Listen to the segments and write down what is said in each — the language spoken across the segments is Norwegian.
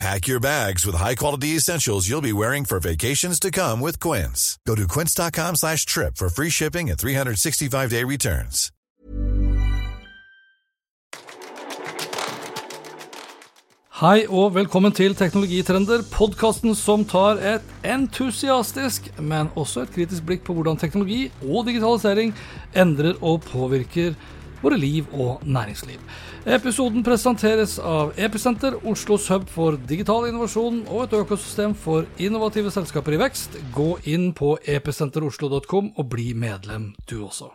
Pack your bags with high-quality essentials you'll be wearing for vacations to come with Quince. Go to quince.com slash trip for free shipping and 365-day returns. Hei og velkommen til Teknologitrender, podkasten som tar et entusiastisk, men også et kritisk blikk på hvordan teknologi og digitalisering endrer og påvirker våre liv og næringsliv. Episoden presenteres av Episenter, Oslos hub for digital innovasjon og et økosystem for innovative selskaper i vekst. Gå inn på episenteroslo.com og bli medlem du også.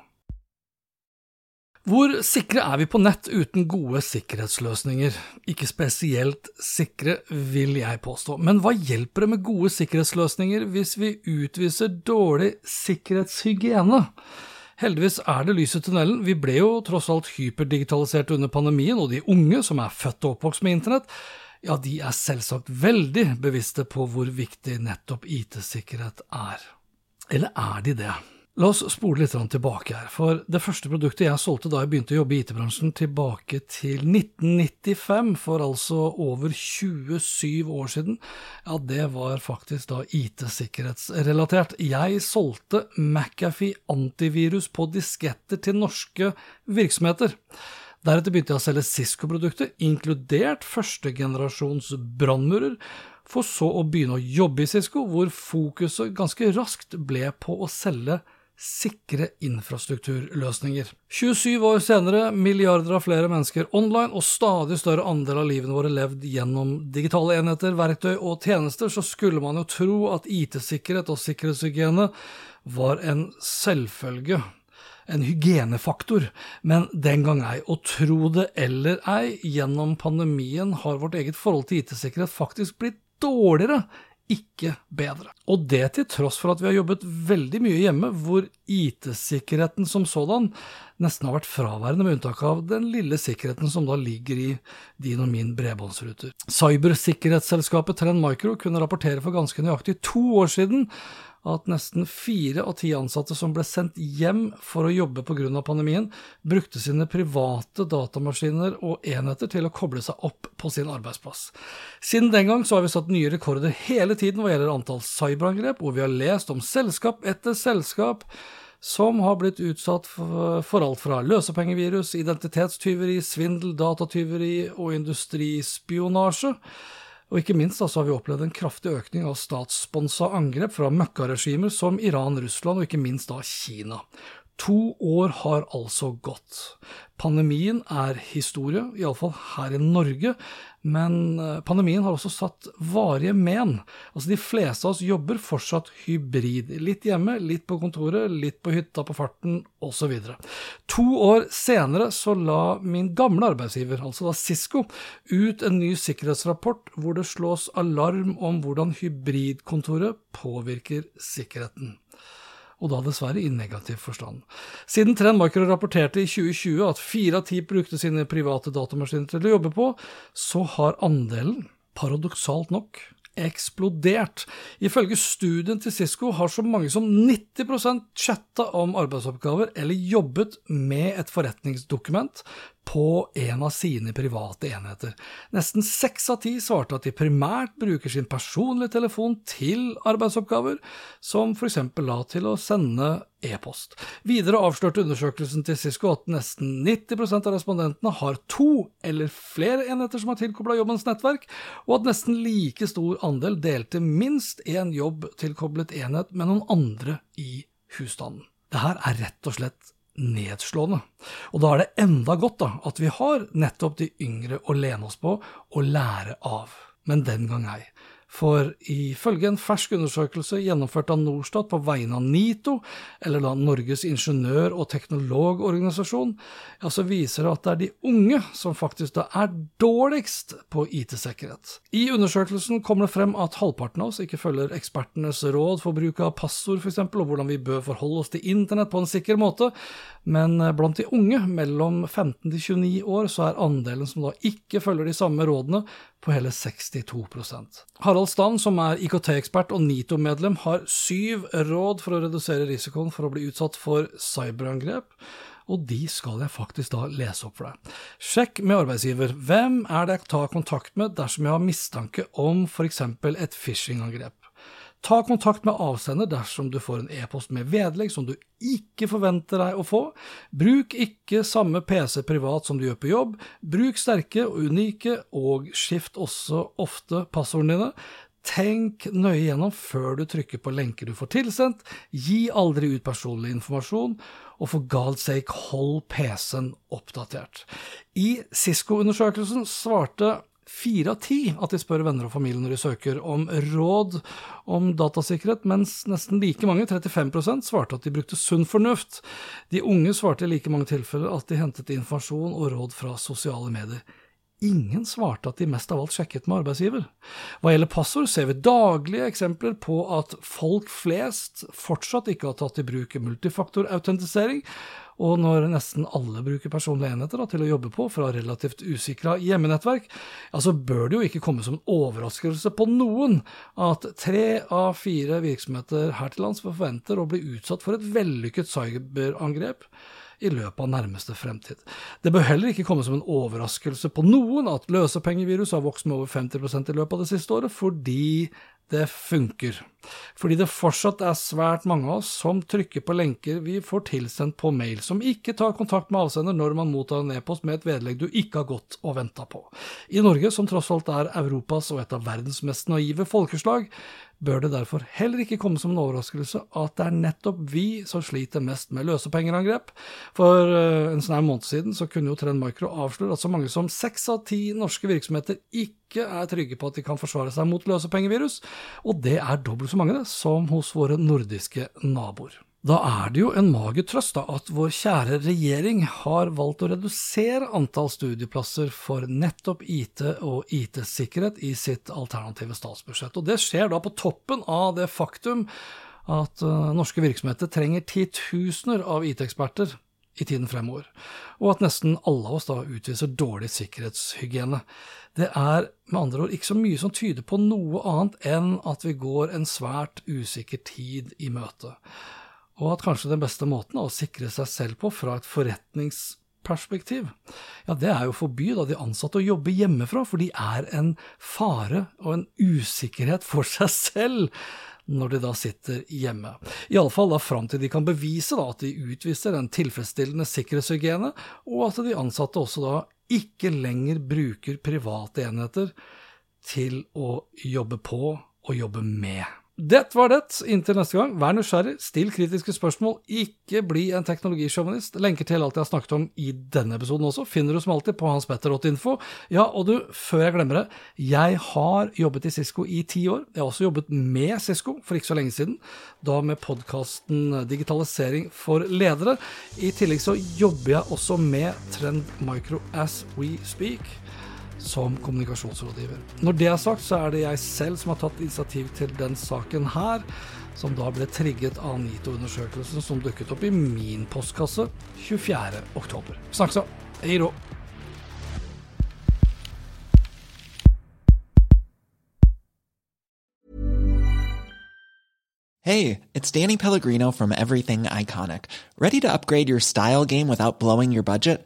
Hvor sikre er vi på nett uten gode sikkerhetsløsninger? Ikke spesielt sikre, vil jeg påstå. Men hva hjelper det med gode sikkerhetsløsninger hvis vi utviser dårlig sikkerhetshygiene? Heldigvis er det lys i tunnelen. Vi ble jo tross alt hyperdigitalisert under pandemien, og de unge som er født og oppvokst med internett, ja, de er selvsagt veldig bevisste på hvor viktig nettopp IT-sikkerhet er. Eller er de det? La oss spole litt tilbake her, for det første produktet jeg solgte da jeg begynte å jobbe i IT-bransjen tilbake til 1995, for altså over 27 år siden, ja, det var faktisk da IT-sikkerhetsrelatert. Jeg solgte McAfee antivirus på disketter til norske virksomheter. Deretter begynte jeg å selge Cisco-produkter, inkludert førstegenerasjons brannmurer, for så å begynne å jobbe i Cisco, hvor fokuset ganske raskt ble på å selge sikre infrastrukturløsninger. 27 år senere, milliarder av flere mennesker online og stadig større andel av livene våre levd gjennom digitale enheter, verktøy og tjenester, så skulle man jo tro at IT-sikkerhet og sikkerhetshygiene var en selvfølge en hygienefaktor, men den gang ei. Og tro det eller ei, gjennom pandemien har vårt eget forhold til IT-sikkerhet faktisk blitt dårligere ikke bedre. Og det til tross for at vi har jobbet veldig mye hjemme, hvor IT-sikkerheten som sådan nesten har vært fraværende, med unntak av den lille sikkerheten som da ligger i din og min bredbåndsruter. Cybersikkerhetsselskapet Trend Micro kunne rapportere for ganske nøyaktig to år siden at nesten fire av ti ansatte som ble sendt hjem for å jobbe pga. pandemien, brukte sine private datamaskiner og enheter til å koble seg opp på sin arbeidsplass. Siden den gang har vi satt nye rekorder hele tiden hva gjelder antall cyberangrep, og vi har lest om selskap etter selskap som har blitt utsatt for alt fra løsepengevirus, identitetstyveri, svindel, datatyveri og industrispionasje. Og ikke minst altså, har vi opplevd en kraftig økning av statssponsa angrep fra møkkaregimer som Iran, Russland og ikke minst da Kina. To år har altså gått. Pandemien er historie, iallfall her i Norge, men eh, pandemien har også satt varige men. Altså De fleste av oss jobber fortsatt hybrid. Litt hjemme, litt på kontoret, litt på hytta på farten osv. To år senere så la min gamle arbeidsgiver, altså da Cisco, ut en ny sikkerhetsrapport hvor det slås alarm om hvordan hybridkontoret påvirker sikkerheten og da dessverre i negativ forstand. Siden Trend Micro rapporterte i 2020 at fire av ti brukte sine private datamaskiner til å jobbe på, så har andelen, paradoksalt nok, eksplodert. Ifølge studien til Cisco har så mange som 90% chatta om arbeidsoppgaver eller jobbet med et forretningsdokument på en av sine private enheter. Nesten seks av ti svarte at de primært bruker sin personlige telefon til arbeidsoppgaver, som eksempel la til å sende e-post. Videre avslørte undersøkelsen til Cisco at nesten 90% av respondentene har to eller flere enheter som er tilkobla jobbens nettverk, og at nesten like stor andel delte minst én jobb tilkoblet enhet med noen andre i husstanden. Det her er rett og slett nedslående. Og da er det enda godt da, at vi har nettopp de yngre å lene oss på og lære av. Men den gang ei. For ifølge en fersk undersøkelse gjennomført av Norstat på vegne av NITO, eller da Norges ingeniør- og teknologorganisasjon, ja, så viser det at det er de unge som faktisk da er dårligst på IT-sikkerhet. I undersøkelsen kommer det frem at halvparten av oss ikke følger ekspertenes råd for bruk av passord f.eks., og hvordan vi bør forholde oss til internett på en sikker måte, men blant de unge mellom 15 til 29 år så er andelen som da ikke følger de samme rådene, på hele 62 Harald Stand, som er IKT-ekspert og NITO-medlem, har syv råd for å redusere risikoen for å bli utsatt for cyberangrep og de skal jeg faktisk da lese opp for deg. Sjekk med arbeidsgiver. Hvem er det jeg tar kontakt med dersom jeg har mistanke om f.eks. et phishing-angrep? Ta kontakt med avsender dersom du får en e-post med vedlegg som du ikke forventer deg å få. Bruk ikke samme PC privat som du gjør på jobb. Bruk sterke og unike, og skift også ofte passordene dine. Tenk nøye gjennom før du trykker på lenker du får tilsendt. Gi aldri ut personlig informasjon, og for God's sake, hold PC-en oppdatert. I Cisco-undersøkelsen svarte fire av ti at de spør venner og familie når de søker om råd om datasikkerhet, mens nesten like mange, 35% svarte at de brukte sunn fornuft. De unge svarte i like mange tilfeller at de hentet informasjon og råd fra sosiale medier. Ingen svarte at de mest av alt sjekket med arbeidsgiver. Hva gjelder passord, ser vi daglige eksempler på at folk flest fortsatt ikke har tatt i bruk multifaktorautentisering, og når nesten alle bruker personlige enheter da, til å jobbe på fra relativt usikra hjemmenettverk, ja, så bør det jo ikke komme som en overraskelse på noen at tre av fire virksomheter her til lands forventer å bli utsatt for et vellykket cyberangrep i løpet av nærmeste fremtid. Det bør heller ikke komme som en overraskelse på noen at løsepengevirus har vokst med over 50% i løpet av det siste året, fordi det funker. Fordi det fortsatt er svært mange av oss som trykker på lenker vi får tilsendt på mail, som ikke tar kontakt med avsender når man mottar en e-post med et vedlegg du ikke har gått og venta på. I Norge, som tross alt er Europas og et av verdens mest naive folkeslag, bør det derfor heller ikke komme som en overraskelse at det er nettopp vi som sliter mest med løsepengerangrep. For uh, en snau måned siden så kunne jo Trend Micro avsløre at så mange som seks av ti norske virksomheter ikke er trygge på at de kan forsvare seg mot løsepengevirus, og det er dobbelt så mange det som hos våre nordiske naboer. Da er det jo en mager trøst da, at vår kjære regjering har valgt å redusere antall studieplasser for nettopp IT og IT-sikkerhet i sitt alternative statsbudsjett. Og Det skjer da på toppen av det faktum at uh, norske virksomheter trenger titusener av IT-eksperter i tiden fremover, og at nesten alle av oss da utviser dårlig sikkerhetshygiene. Det er med andre ord ikke så mye som tyder på noe annet enn at vi går en svært usikker tid i møte og at kanskje den beste måten å sikre seg selv på fra et forretningsperspektiv, ja, det er jo forby da, de ansatte å jobbe hjemmefra, for de er en fare og en usikkerhet for seg selv når de da sitter hjemme. Iallfall fram til de kan bevise da, at de utviser en tilfredsstillende sikkerhetshygiene, og at de ansatte også da ikke lenger bruker private enheter til å jobbe på og jobbe med. Det var det. Inntil neste gang, vær nysgjerrig, still kritiske spørsmål, ikke bli en teknologisjåvinist. Lenker til alt jeg har snakket om i denne episoden også, finner du som alltid på hanspetter.info. Ja, og du, før jeg glemmer det, jeg har jobbet i Cisco i ti år. Jeg har også jobbet med Cisco for ikke så lenge siden, da med podkasten Digitalisering for ledere. I tillegg så jobber jeg også med Trend Micro as we speak som kommunikasjonsrådgiver. Når det er sagt, så er det jeg selv som har tatt initiativ til den saken her, som da ble trigget av NITO-undersøkelsen som dukket opp i min postkasse 24.10. Snakkes da. Hei då. Hey, it's Danny Pellegrino from Everything Iconic. Ready to upgrade your style game without blowing your budget?